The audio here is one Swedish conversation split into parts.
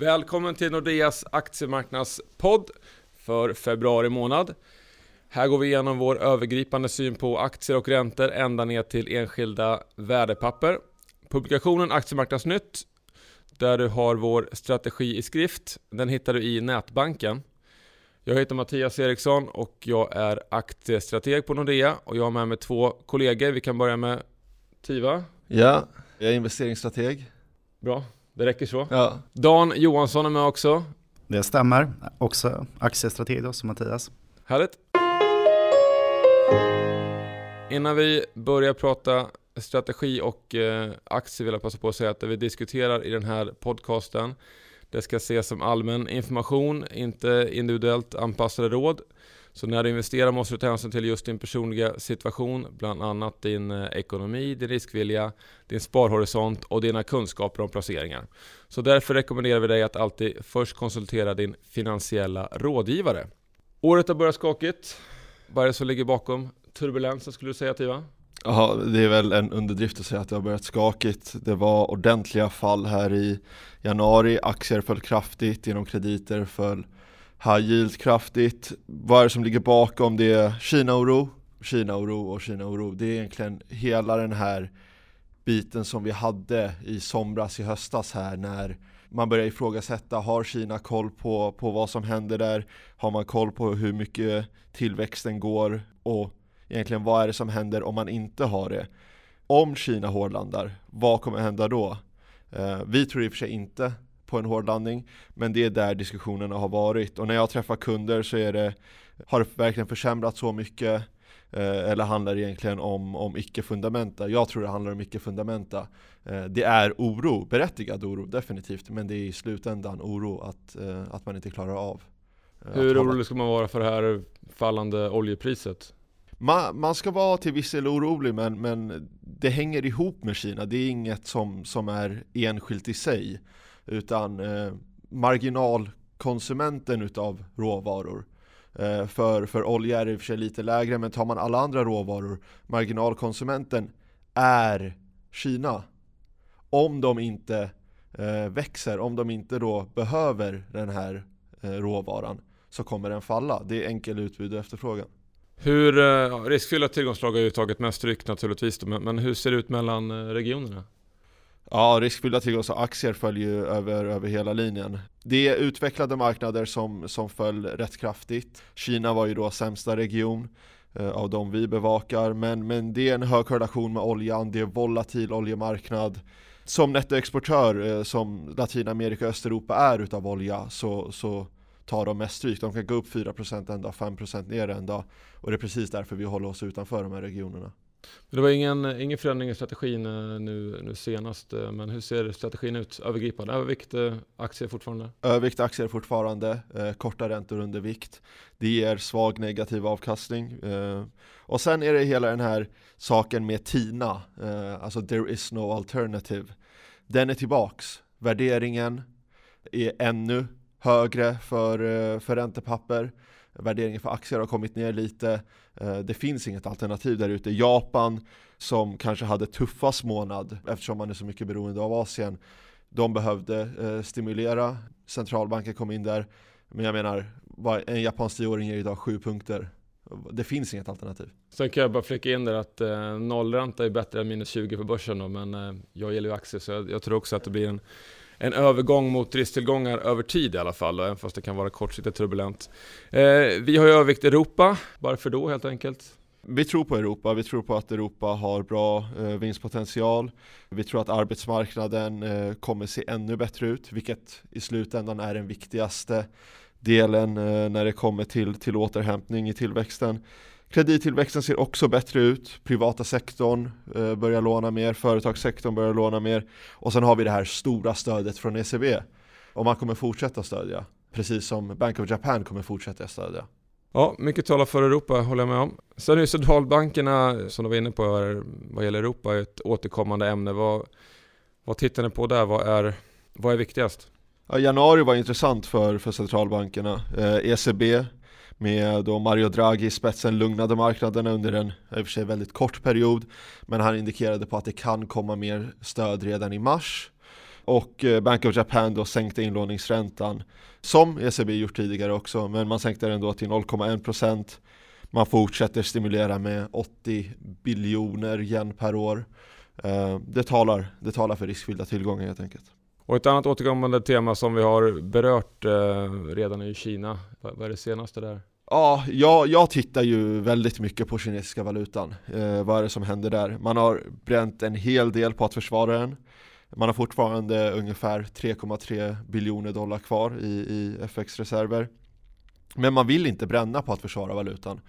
Välkommen till Nordeas aktiemarknadspodd för februari månad. Här går vi igenom vår övergripande syn på aktier och räntor ända ner till enskilda värdepapper. Publikationen Aktiemarknadsnytt där du har vår strategi i skrift. Den hittar du i nätbanken. Jag heter Mattias Eriksson och jag är aktiestrateg på Nordea och jag har med mig två kollegor. Vi kan börja med Tiva. Ja, jag är investeringsstrateg. Bra, det räcker så. Ja. Dan Johansson är med också. Det stämmer, också aktiestrateg då som Mattias. Härligt. Innan vi börjar prata strategi och eh, aktier vill jag passa på att säga att det vi diskuterar i den här podcasten det ska ses som allmän information, inte individuellt anpassade råd. Så när du investerar måste du ta hänsyn till just din personliga situation, bland annat din eh, ekonomi, din riskvilja, din sparhorisont och dina kunskaper om placeringar. Så därför rekommenderar vi dig att alltid först konsultera din finansiella rådgivare. Året har börjat skakigt. Vad är det som ligger bakom turbulensen skulle du säga Tiva? Ja, det är väl en underdrift att säga att det har börjat skakigt. Det var ordentliga fall här i januari. Aktier föll kraftigt, genom krediter föll high yield kraftigt. Vad är det som ligger bakom det? Kina-oro, Kina-oro och Kina-oro. Det är egentligen hela den här biten som vi hade i somras i höstas här när man börjar ifrågasätta, har Kina koll på, på vad som händer där? Har man koll på hur mycket tillväxten går? Och egentligen vad är det som händer om man inte har det? Om Kina hårdlandar, vad kommer hända då? Eh, vi tror i och för sig inte på en hårdlandning, men det är där diskussionerna har varit. Och när jag träffar kunder så är det, har det verkligen försämrats så mycket? Eh, eller handlar det egentligen om, om icke-fundamenta? Jag tror det handlar om icke-fundamenta. Eh, det är oro, berättigad oro definitivt, men det är i slutändan oro att, eh, att man inte klarar av. Hur orolig ska man vara för det här fallande oljepriset? Man, man ska vara till viss del orolig men, men det hänger ihop med Kina. Det är inget som, som är enskilt i sig. Utan eh, marginalkonsumenten utav råvaror eh, för, för olja är det i och för sig lite lägre men tar man alla andra råvaror marginalkonsumenten är Kina. Om de inte eh, växer, om de inte då behöver den här eh, råvaran så kommer den falla. Det är enkel utbud och efterfrågan. Hur, eh, ja, riskfyllda tillgångsslag har ju tagit mest ryck naturligtvis då, men, men hur ser det ut mellan eh, regionerna? Ja, riskfyllda tillgångar och aktier föll ju över, över hela linjen. Det är utvecklade marknader som, som föll rätt kraftigt. Kina var ju då sämsta region eh, av de vi bevakar, men, men det är en hög korrelation med oljan, det är volatil oljemarknad. Som nettoexportör eh, som Latinamerika och Östeuropa är utav olja så, så tar de mest stryk. De kan gå upp 4% en dag, 5% ner en dag. Och det är precis därför vi håller oss utanför de här regionerna. Det var ingen, ingen förändring i strategin eh, nu, nu senast, eh, men hur ser strategin ut övergripande? Övervikt eh, aktier fortfarande? Övervikt aktier fortfarande, eh, korta räntor under vikt. Det ger svag negativ avkastning. Eh, och sen är det hela den här saken med TINA, eh, alltså there is no alternative. Den är tillbaks. Värderingen är ännu högre för, för räntepapper. Värderingen för aktier har kommit ner lite. Eh, det finns inget alternativ där ute. Japan som kanske hade tuffast månad eftersom man är så mycket beroende av Asien. De behövde eh, stimulera, centralbanken kom in där. Men jag menar, en japansk tioåring ger idag sju punkter. Det finns inget alternativ. Sen kan jag bara flika in där att eh, nollränta är bättre än minus 20 på börsen då, men eh, jag gillar ju aktier så jag, jag tror också att det blir en en övergång mot risktillgångar över tid i alla fall, även fast det kan vara kortsiktigt turbulent. Eh, vi har ju övervikt Europa, varför då helt enkelt? Vi tror på Europa, vi tror på att Europa har bra eh, vinstpotential. Vi tror att arbetsmarknaden eh, kommer se ännu bättre ut, vilket i slutändan är den viktigaste delen eh, när det kommer till, till återhämtning i tillväxten. Kredittillväxten ser också bättre ut, privata sektorn eh, börjar låna mer, företagssektorn börjar låna mer och sen har vi det här stora stödet från ECB och man kommer fortsätta stödja, precis som Bank of Japan kommer fortsätta stödja. Ja, mycket talar för Europa håller jag med om. Sen är ju centralbankerna, som du var inne på vad gäller Europa, ett återkommande ämne. Vad, vad tittar ni på där? Vad är, vad är viktigast? Ja, januari var intressant för, för centralbankerna. Eh, ECB med då Mario Draghi i spetsen lugnade marknaderna under en i och för sig väldigt kort period men han indikerade på att det kan komma mer stöd redan i mars och eh, Bank of Japan då sänkte inlåningsräntan som ECB gjort tidigare också men man sänkte den då till 0,1 procent. man fortsätter stimulera med 80 biljoner yen per år eh, det, talar, det talar för riskfyllda tillgångar helt enkelt och ett annat återkommande tema som vi har berört eh, redan i Kina, vad är det senaste där? Ja, jag, jag tittar ju väldigt mycket på kinesiska valutan. Eh, vad är det som händer där? Man har bränt en hel del på att försvara den. Man har fortfarande ungefär 3,3 biljoner dollar kvar i, i FX-reserver. Men man vill inte bränna på att försvara valutan.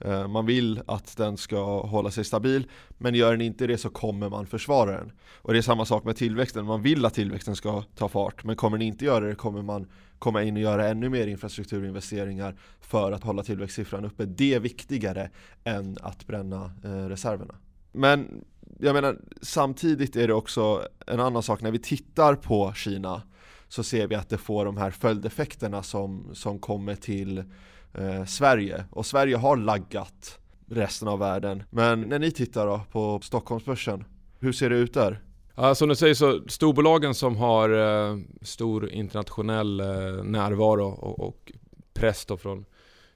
Eh, man vill att den ska hålla sig stabil, men gör den inte det så kommer man försvara den. Och det är samma sak med tillväxten, man vill att tillväxten ska ta fart, men kommer den inte göra det kommer man komma in och göra ännu mer infrastrukturinvesteringar för att hålla tillväxtsiffran uppe. Det är viktigare än att bränna eh, reserverna. Men jag menar, samtidigt är det också en annan sak när vi tittar på Kina så ser vi att det får de här följdeffekterna som, som kommer till eh, Sverige. Och Sverige har laggat resten av världen. Men när ni tittar då på Stockholmsbörsen, hur ser det ut där? Ja, som du säger så storbolagen som har eh, stor internationell eh, närvaro och, och press då från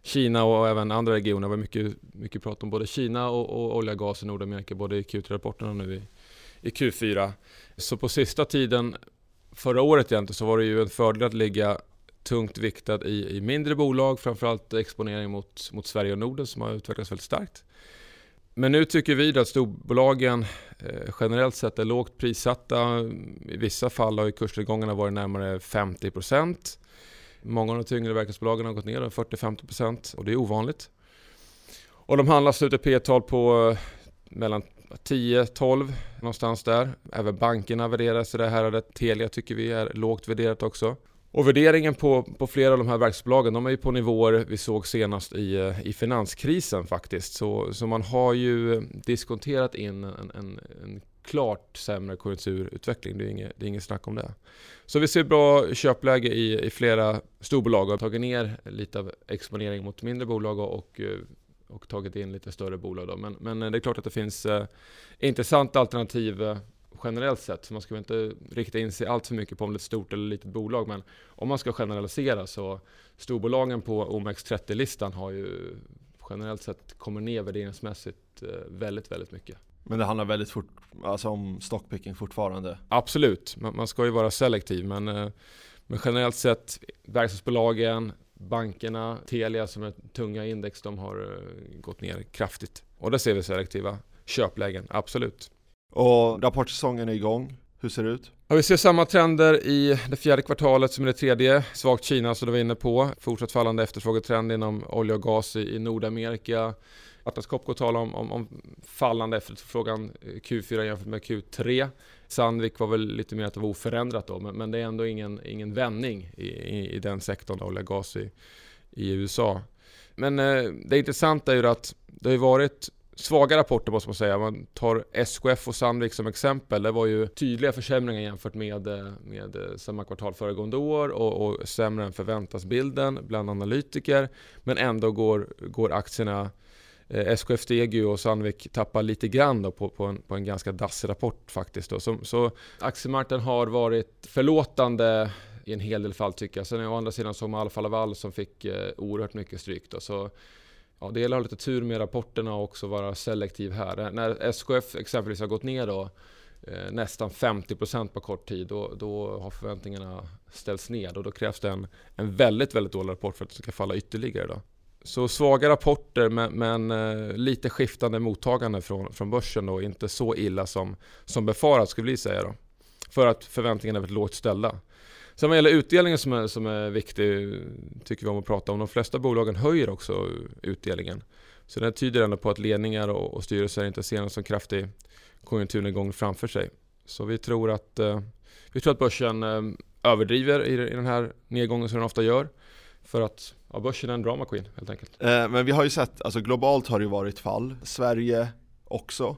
Kina och även andra regioner. Det var mycket, mycket prat om både Kina och, och olja och gas i Nordamerika, både i Q3-rapporten och nu i, i Q4. Så på sista tiden, förra året egentligen, så var det ju en fördel att ligga tungt viktad i, i mindre bolag, framförallt exponering mot, mot Sverige och Norden som har utvecklats väldigt starkt. Men nu tycker vi att storbolagen eh, generellt sett är lågt prissatta. I vissa fall har kursnedgångarna varit närmare 50%. Många av de tyngre verkstadsbolagen har gått ner 40-50% och det är ovanligt. Och de handlas ut ett P-tal på eh, mellan 10-12 någonstans där. Även bankerna värderas i det här. Telia tycker vi är lågt värderat också. Och värderingen på, på flera av de här verkstadsbolagen, de är ju på nivåer vi såg senast i, eh, i finanskrisen faktiskt. Så, så man har ju diskonterat in en, en, en klart sämre konjunkturutveckling. Det är, inget, det är inget snack om det. Så vi ser bra köpläge i, i flera storbolag och har tagit ner lite av exponering mot mindre bolag och, eh, och tagit in lite större bolag. Då. Men, men eh, det är klart att det finns eh, intressanta alternativ eh, generellt sett. Så man ska inte rikta in sig allt för mycket på om det är ett stort eller litet bolag. Men om man ska generalisera så storbolagen på OMX30-listan har ju generellt sett kommit ner värderingsmässigt eh, väldigt, väldigt mycket. Men det handlar väldigt fort, alltså om stockpicking fortfarande? Absolut, man, man ska ju vara selektiv men, eh, men generellt sett verkstadsbolagen, bankerna, Telia som är tunga index, de har eh, gått ner kraftigt. Och där ser vi selektiva köplägen, absolut. Och rapportsäsongen är igång. Hur ser det ut? Ja, vi ser samma trender i det fjärde kvartalet som i det tredje. Svagt Kina som du var inne på. Fortsatt fallande efterfrågetrend inom olja och gas i, Nordamerika. Atlas Copco talar om, om, om, fallande efterfrågan eh, Q4 jämfört med Q3. Sandvik var väl lite mer att det var oförändrat då, men, men det är ändå ingen, ingen vändning i, i, i den sektorn, olja och gas i, i USA. Men eh, det intressanta är ju att det har varit svaga rapporter måste man säga. Man tar SKF och Sandvik som exempel. Det var ju tydliga försämringar jämfört med, eh, med eh, samma kvartal föregående år och, och sämre än förväntasbilden bland analytiker. Men ändå går, går aktierna eh, SKF steg ju och Sandvik tappar lite grann då på, på, en, på en ganska dassig rapport faktiskt. Då. Så, så aktiemarknaden har varit förlåtande i en hel del fall tycker jag. Sen å andra sidan såg man Alfa Laval som fick eh, oerhört mycket stryk. Då. Så ja, det gäller att ha lite tur med rapporterna och också vara selektiv här. När SKF exempelvis har gått ner då, eh, nästan 50% på kort tid, då, då har förväntningarna ställts ned och då krävs det en, en väldigt, väldigt dålig rapport för att det ska falla ytterligare. Då. Så svaga rapporter men, men eh, lite skiftande mottagande från, från börsen och inte så illa som, som befarat skulle vi säga då. För att förväntningarna är väldigt lågt ställda. Sen vad gäller utdelningen som är, som är viktig tycker vi om att prata om. De flesta bolagen höjer också utdelningen. Så det tyder ändå på att ledningar och, och styrelser inte ser någon så kraftig konjunkturnedgång framför sig. Så vi tror att, eh, vi tror att börsen eh, överdriver i, i den här nedgången som den ofta gör. För att ja, börsen är en drama queen helt enkelt. Eh, men vi har ju sett, alltså globalt har det ju varit fall. Sverige också.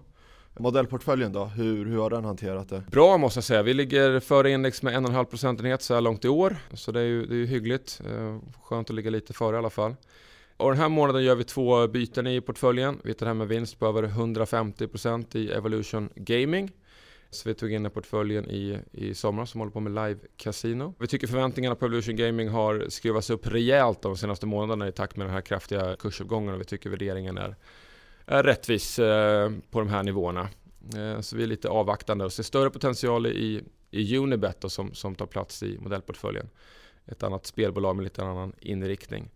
Modellportföljen då, hur, hur har den hanterat det? Bra måste jag säga. Vi ligger före index med 1,5 procentenhet så här långt i år. Så det är ju, det är ju hyggligt. Eh, skönt att ligga lite före i alla fall. Och den här månaden gör vi två byten i portföljen. Vi tar hem en vinst på över 150% i Evolution Gaming. Så vi tog in den portföljen i, i somras som håller på med live casino. Vi tycker förväntningarna på Evolution Gaming har skruvats upp rejält de senaste månaderna i takt med den här kraftiga kursuppgången och vi tycker värderingen är rättvis eh, på de här nivåerna. Eh, så vi är lite avvaktande och ser större potential i, i Unibet då, som, som tar plats i modellportföljen. Ett annat spelbolag med lite annan inriktning.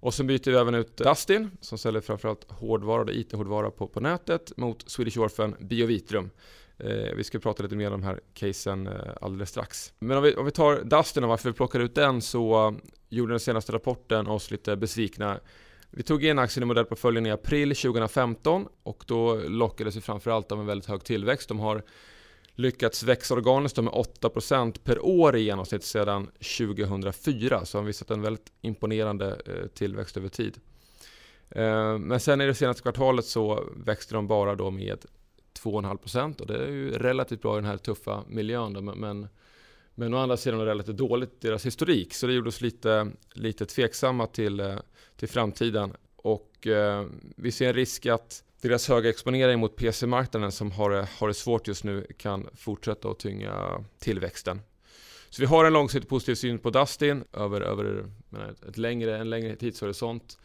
Och sen byter vi även ut Dustin som säljer framförallt hårdvara och IT-hårdvara på, på nätet mot Swedish Orphan Biovitrum. Eh, vi ska prata lite mer om de här casen eh, alldeles strax. Men om vi, om vi tar Dustin och varför vi plockar ut den så eh, gjorde den senaste rapporten oss lite besvikna. Vi tog in aktien i modellportföljen i april 2015 och då lockades vi framförallt av en väldigt hög tillväxt. De har lyckats växa organiskt med 8% per år i genomsnitt sedan 2004. Så har visat en väldigt imponerande eh, tillväxt över tid. Eh, men sen i det senaste kvartalet så växte de bara då med 2,5% och det är ju relativt bra i den här tuffa miljön. Då, men, men å andra sidan är det relativt dåligt deras historik så det gjorde oss lite, lite tveksamma till, eh, till framtiden. Och eh, vi ser en risk att deras höga exponering mot PC-marknaden som har det, har det svårt just nu kan fortsätta att tynga tillväxten. Så vi har en långsiktig positiv syn på Dustin över, över ett längre, en längre tidshorisont.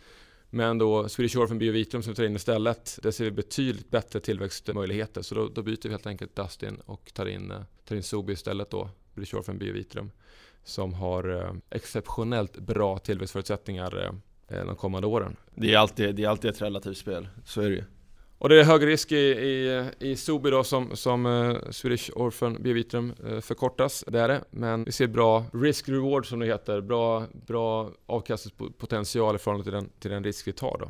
Men då Swedish Orphan Biovitrum som vi tar in istället, där ser vi betydligt bättre tillväxtmöjligheter. Så då, då byter vi helt enkelt Dustin och tar in, eh, tar in Sobi istället då, Swedish Orphan Biovitrum. Som har eh, exceptionellt bra tillväxtförutsättningar eh, de kommande åren. Det är, alltid, det är alltid ett relativt spel, så är det ju. Och det är hög risk i, i, i Sobi då som, som uh, Swedish Orphan Biovitrum uh, förkortas. Det är det. Men vi ser bra risk-reward som det heter. Bra, bra avkastningspotential i förhållande till den, till den risk vi tar då.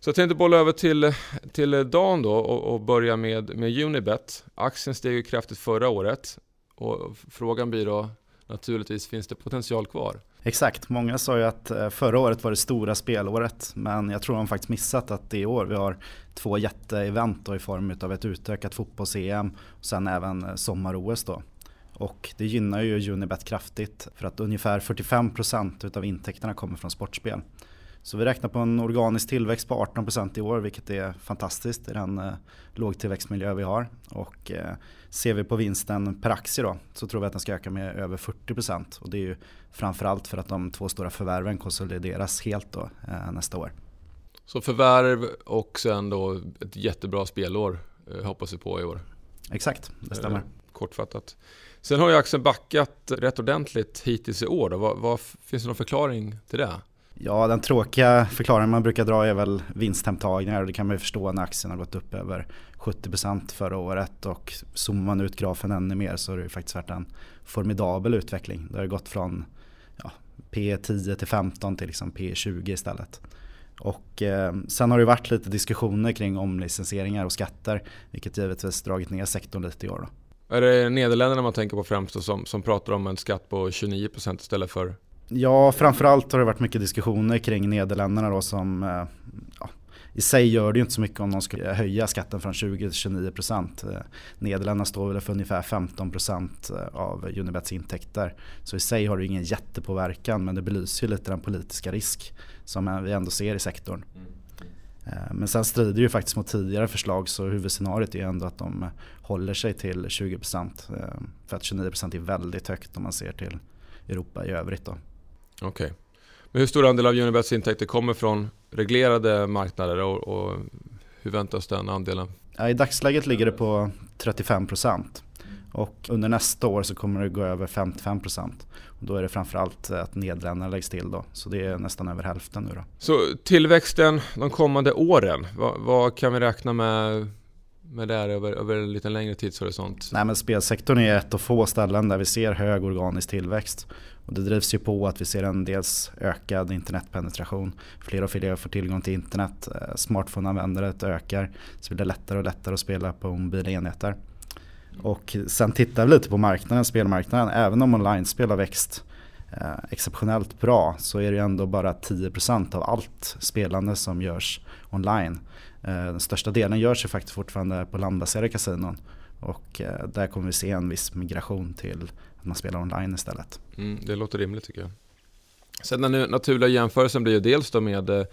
Så jag tänkte bolla över till, till Dan då och, och börja med, med Unibet. Aktien steg ju kraftigt förra året. Och frågan blir då naturligtvis, finns det potential kvar? Exakt, många sa ju att eh, förra året var det stora spelåret men jag tror de faktiskt missat att det i år vi har två jätteevent i form av ett utökat fotbolls-EM och sen även eh, sommar-OS då. Och det gynnar ju Unibet kraftigt för att ungefär 45% utav intäkterna kommer från sportspel. Så vi räknar på en organisk tillväxt på 18% i år vilket är fantastiskt i den eh, lågtillväxtmiljö vi har. Och eh, ser vi på vinsten per aktie då så tror vi att den ska öka med över 40% och det är ju framförallt för att de två stora förvärven konsolideras helt då eh, nästa år. Så förvärv och sen då ett jättebra spelår eh, hoppas vi på i år. Exakt, det stämmer. Eh, kortfattat. Sen har ju aktien backat rätt ordentligt hittills i år. Då. Vad, vad, finns det någon förklaring till det? Ja, den tråkiga förklaringen man brukar dra är väl vinsthemtagningar och det kan man ju förstå när aktien har gått upp över 70% förra året och zoomar man ut grafen ännu mer så har det ju faktiskt varit en formidabel utveckling. Det har gått från ja, P10 till 15 till liksom P20 istället. Och eh, sen har det varit lite diskussioner kring omlicensieringar och skatter vilket givetvis dragit ner sektorn lite i år. Då. Är det Nederländerna man tänker på främst som, som pratar om en skatt på 29% istället för Ja, framförallt har det varit mycket diskussioner kring Nederländerna då som eh, ja, i sig gör det ju inte så mycket om de skulle höja skatten från 20 till 29 procent. Eh, Nederländerna står väl för ungefär 15 procent eh, av Unibets intäkter. Så i sig har det ju ingen jättepåverkan men det belyser ju lite den politiska risk som vi ändå ser i sektorn. Men sen strider ju faktiskt mot tidigare förslag så huvudscenariot är ändå att de håller sig till 20% för att 29% är väldigt högt om man ser till Europa i övrigt. Då. Okej. Okay. Men hur stor andel av Unibets intäkter kommer från reglerade marknader och, och hur väntas den andelen? I dagsläget ligger det på 35% och under nästa år så kommer det gå över 55% och då är det framförallt att Nederländerna läggs till då. Så det är nästan över hälften nu då. Så tillväxten de kommande åren, vad, vad kan vi räkna med med det här över, över en lite längre tidshorisont? Nej men spelsektorn är ett av få ställen där vi ser hög organisk tillväxt. Och det drivs ju på att vi ser en dels ökad internetpenetration. Fler och fler får tillgång till internet. Smartphoneanvändandet Smartphone-användandet ökar. Så blir det lättare och lättare att spela på mobila enheter. Och sen tittar vi lite på marknaden, spelmarknaden. Även om online-spel har växt eh, exceptionellt bra så är det ändå bara 10% av allt spelande som görs online. Eh, den största delen görs ju faktiskt fortfarande på landbaserade kasinon. Och där kommer vi se en viss migration till att man spelar online istället. Mm, det låter rimligt tycker jag. Sen den naturliga jämförelsen blir ju dels då med eh,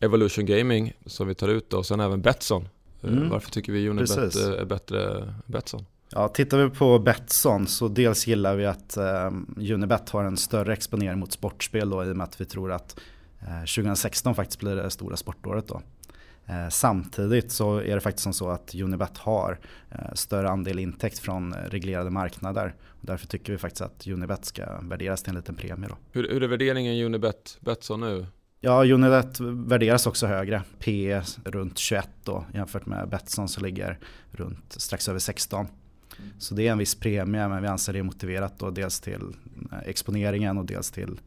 Evolution Gaming som vi tar ut då, och sen även Betsson. Eh, mm. Varför tycker vi Unibet Precis. är bättre än Betsson? Ja, tittar vi på Betsson så dels gillar vi att eh, Unibet har en större exponering mot sportspel då, i och med att vi tror att eh, 2016 faktiskt blir det stora sportåret då. Eh, samtidigt så är det faktiskt som så att Unibet har eh, större andel intäkt från reglerade marknader. Och därför tycker vi faktiskt att Unibet ska värderas till en liten premie. Då. Hur, hur är värderingen Unibet Betsson nu? Ja, Unibet värderas också högre. P runt 21 då jämfört med Betsson som ligger runt strax över 16. Så det är en viss premie men vi anser det är motiverat då dels till eh, exponeringen och dels till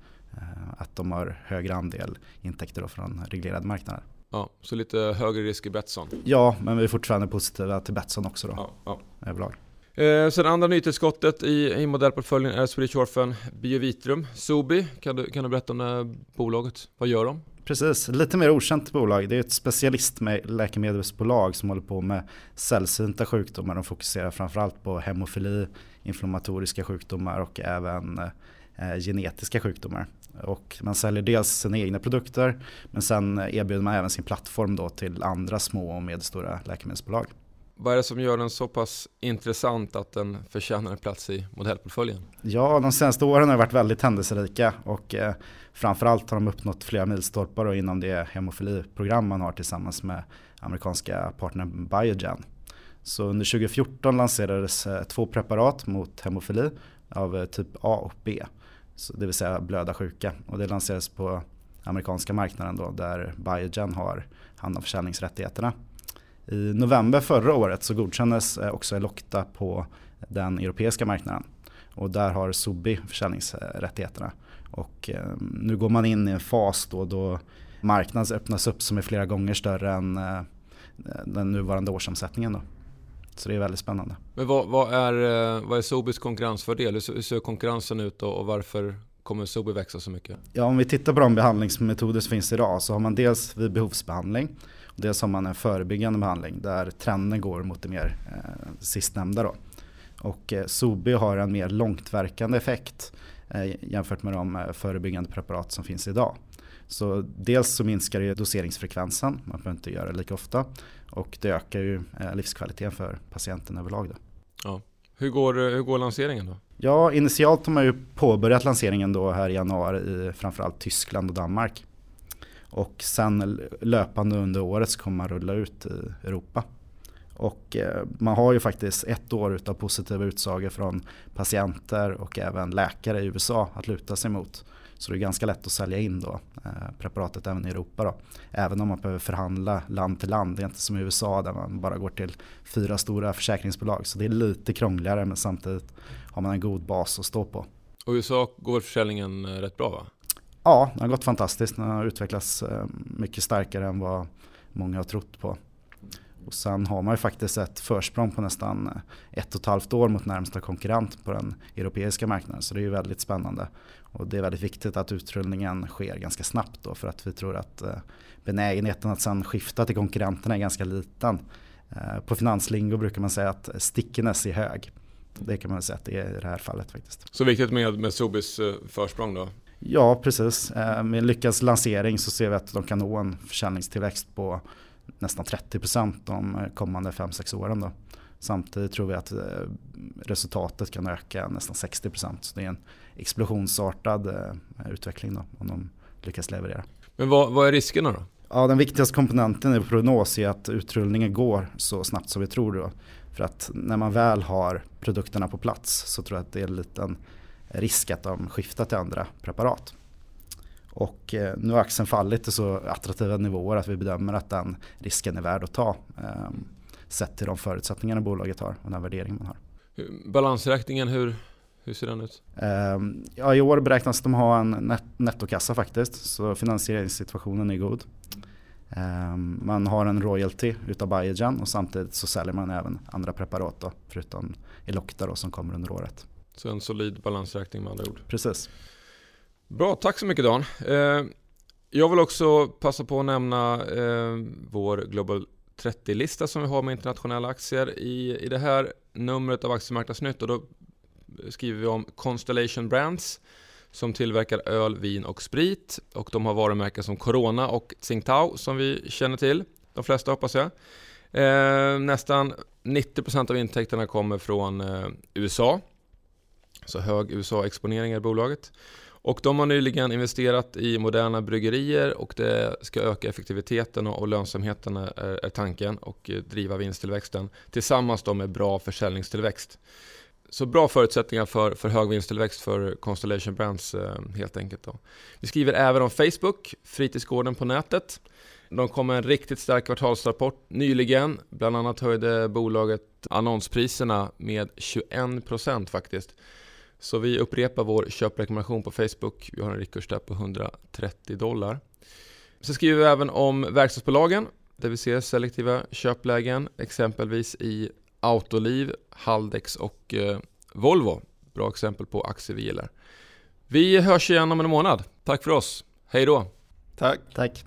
att de har högre andel intäkter då från reglerade marknader. Ja, så lite högre risk i Betsson. Ja, men vi är fortfarande positiva till Betsson också då. Ja, ja. Överlag. Eh, sen andra nytillskottet i, i modellportföljen är Swedish Orphan Biovitrum. Sobi, kan du, kan du berätta om det här bolaget? Vad gör de? Precis, lite mer okänt bolag. Det är ett specialist med läkemedelsbolag som håller på med sällsynta sjukdomar. De fokuserar framförallt på hemofili, inflammatoriska sjukdomar och även eh, genetiska sjukdomar. Och man säljer dels sina egna produkter men sen erbjuder man även sin plattform då till andra små och medelstora läkemedelsbolag. Vad är det som gör den så pass intressant att den förtjänar en plats i modellportföljen? Ja, de senaste åren har varit väldigt händelserika och eh, framförallt har de uppnått flera milstolpar inom det hemofiliprogram man har tillsammans med amerikanska partnern Biogen. Så under 2014 lanserades eh, två preparat mot hemofili av eh, typ A och B det vill säga blöda sjuka. Och det lanserades på amerikanska marknaden då, där Biogen har hand om försäljningsrättigheterna. I november förra året så godkändes eh, också Elocta på den europeiska marknaden. Och där har Sobi försäljningsrättigheterna. Och eh, nu går man in i en fas då, då marknaden öppnas upp som är flera gånger större än eh, den nuvarande årsomsättningen. Då. Så det är väldigt spännande. Men vad, vad är, eh, vad är Sobis konkurrensfördel? Hur ser konkurrensen ut och varför kommer Sobi växa så mycket? Ja, om vi tittar på de behandlingsmetoder som finns idag så har man dels vid behovsbehandling dels har man en förebyggande behandling där trenden går mot det mer eh, sistnämnda. Då. Och eh, Sobi har en mer långtverkande effekt eh, jämfört med de eh, förebyggande preparat som finns idag. Så dels så minskar det doseringsfrekvensen, man behöver inte göra det lika ofta. Och det ökar ju eh, livskvaliteten för patienten överlag. Då. Ja. Hur, går, hur går lanseringen då? Ja, initialt har man ju påbörjat lanseringen då här i januari i framförallt Tyskland och Danmark. Och sen löpande under året så kommer man rulla ut i Europa. Och eh, man har ju faktiskt ett år utav positiva utsagor från patienter och även läkare i USA att luta sig mot. Så det är ganska lätt att sälja in då, eh, preparatet även i Europa. Då. Även om man behöver förhandla land till land. Det är inte som i USA där man bara går till fyra stora försäkringsbolag. Så det är lite krångligare men samtidigt har man en god bas att stå på. Och i USA går försäljningen eh, rätt bra va? Ja, det har gått fantastiskt. Den har utvecklats eh, mycket starkare än vad många har trott på. Och sen har man ju faktiskt ett försprång på nästan eh, ett och ett halvt år mot närmsta konkurrent på den europeiska marknaden. Så det är ju väldigt spännande. Och det är väldigt viktigt att utrullningen sker ganska snabbt då för att vi tror att eh, benägenheten att sen skifta till konkurrenterna är ganska liten. På finanslingo brukar man säga att stickiness är hög. Det kan man säga att det är i det här fallet faktiskt. Så viktigt med, med Sobis försprång då? Ja, precis. Med en lyckad lansering så ser vi att de kan nå en försäljningstillväxt på nästan 30% de kommande 5-6 åren. Då. Samtidigt tror vi att eh, resultatet kan öka nästan 60%. Så det är en explosionsartad eh, utveckling då, om de lyckas leverera. Men vad, vad är riskerna då? Ja, den viktigaste komponenten i prognos är att utrullningen går så snabbt som vi tror. Då. För att när man väl har produkterna på plats så tror jag att det är en liten risk att de skiftar till andra preparat. Och eh, nu har aktien fallit till så attraktiva nivåer att vi bedömer att den risken är värd att ta. Ehm, sett till de förutsättningarna bolaget har och den värderingen man har. Balansräkningen, hur, hur ser den ut? Ehm, ja, I år beräknas de ha en net nettokassa faktiskt. Så finansieringssituationen är god. Ehm, man har en royalty utav Biogen och samtidigt så säljer man även andra preparat då, förutom Elocta då, som kommer under året. Så en solid balansräkning med andra ord. Precis. Bra, tack så mycket Dan. Eh, jag vill också passa på att nämna eh, vår Global 30-lista som vi har med internationella aktier i, i det här numret av Aktiemarknadsnytt. Och då skriver vi om Constellation Brands som tillverkar öl, vin och sprit. Och de har varumärken som Corona och Tsingtao som vi känner till. De flesta hoppas jag. Eh, nästan 90% av intäkterna kommer från eh, USA. Så hög USA-exponering är bolaget. Och de har nyligen investerat i moderna bryggerier och det ska öka effektiviteten och lönsamheten eh, är, tanken och eh, driva vinsttillväxten tillsammans då med bra försäljningstillväxt. Så bra förutsättningar för, för hög vinsttillväxt för Constellation Brands eh, helt enkelt. Då. Vi skriver även om Facebook, fritidsgården på nätet. De kom med en riktigt stark kvartalsrapport nyligen. Bland annat höjde bolaget annonspriserna med 21% faktiskt. Så vi upprepar vår köprekommendation på Facebook. Vi har en rikurs där på 130 dollar. Så skriver vi även om verkstadsbolagen där vi ser selektiva köplägen, exempelvis i Autoliv, Haldex och eh, Volvo. Bra exempel på aktier vi gillar. Vi hörs igen om en månad. Tack för oss. Hej då! Tack! Tack!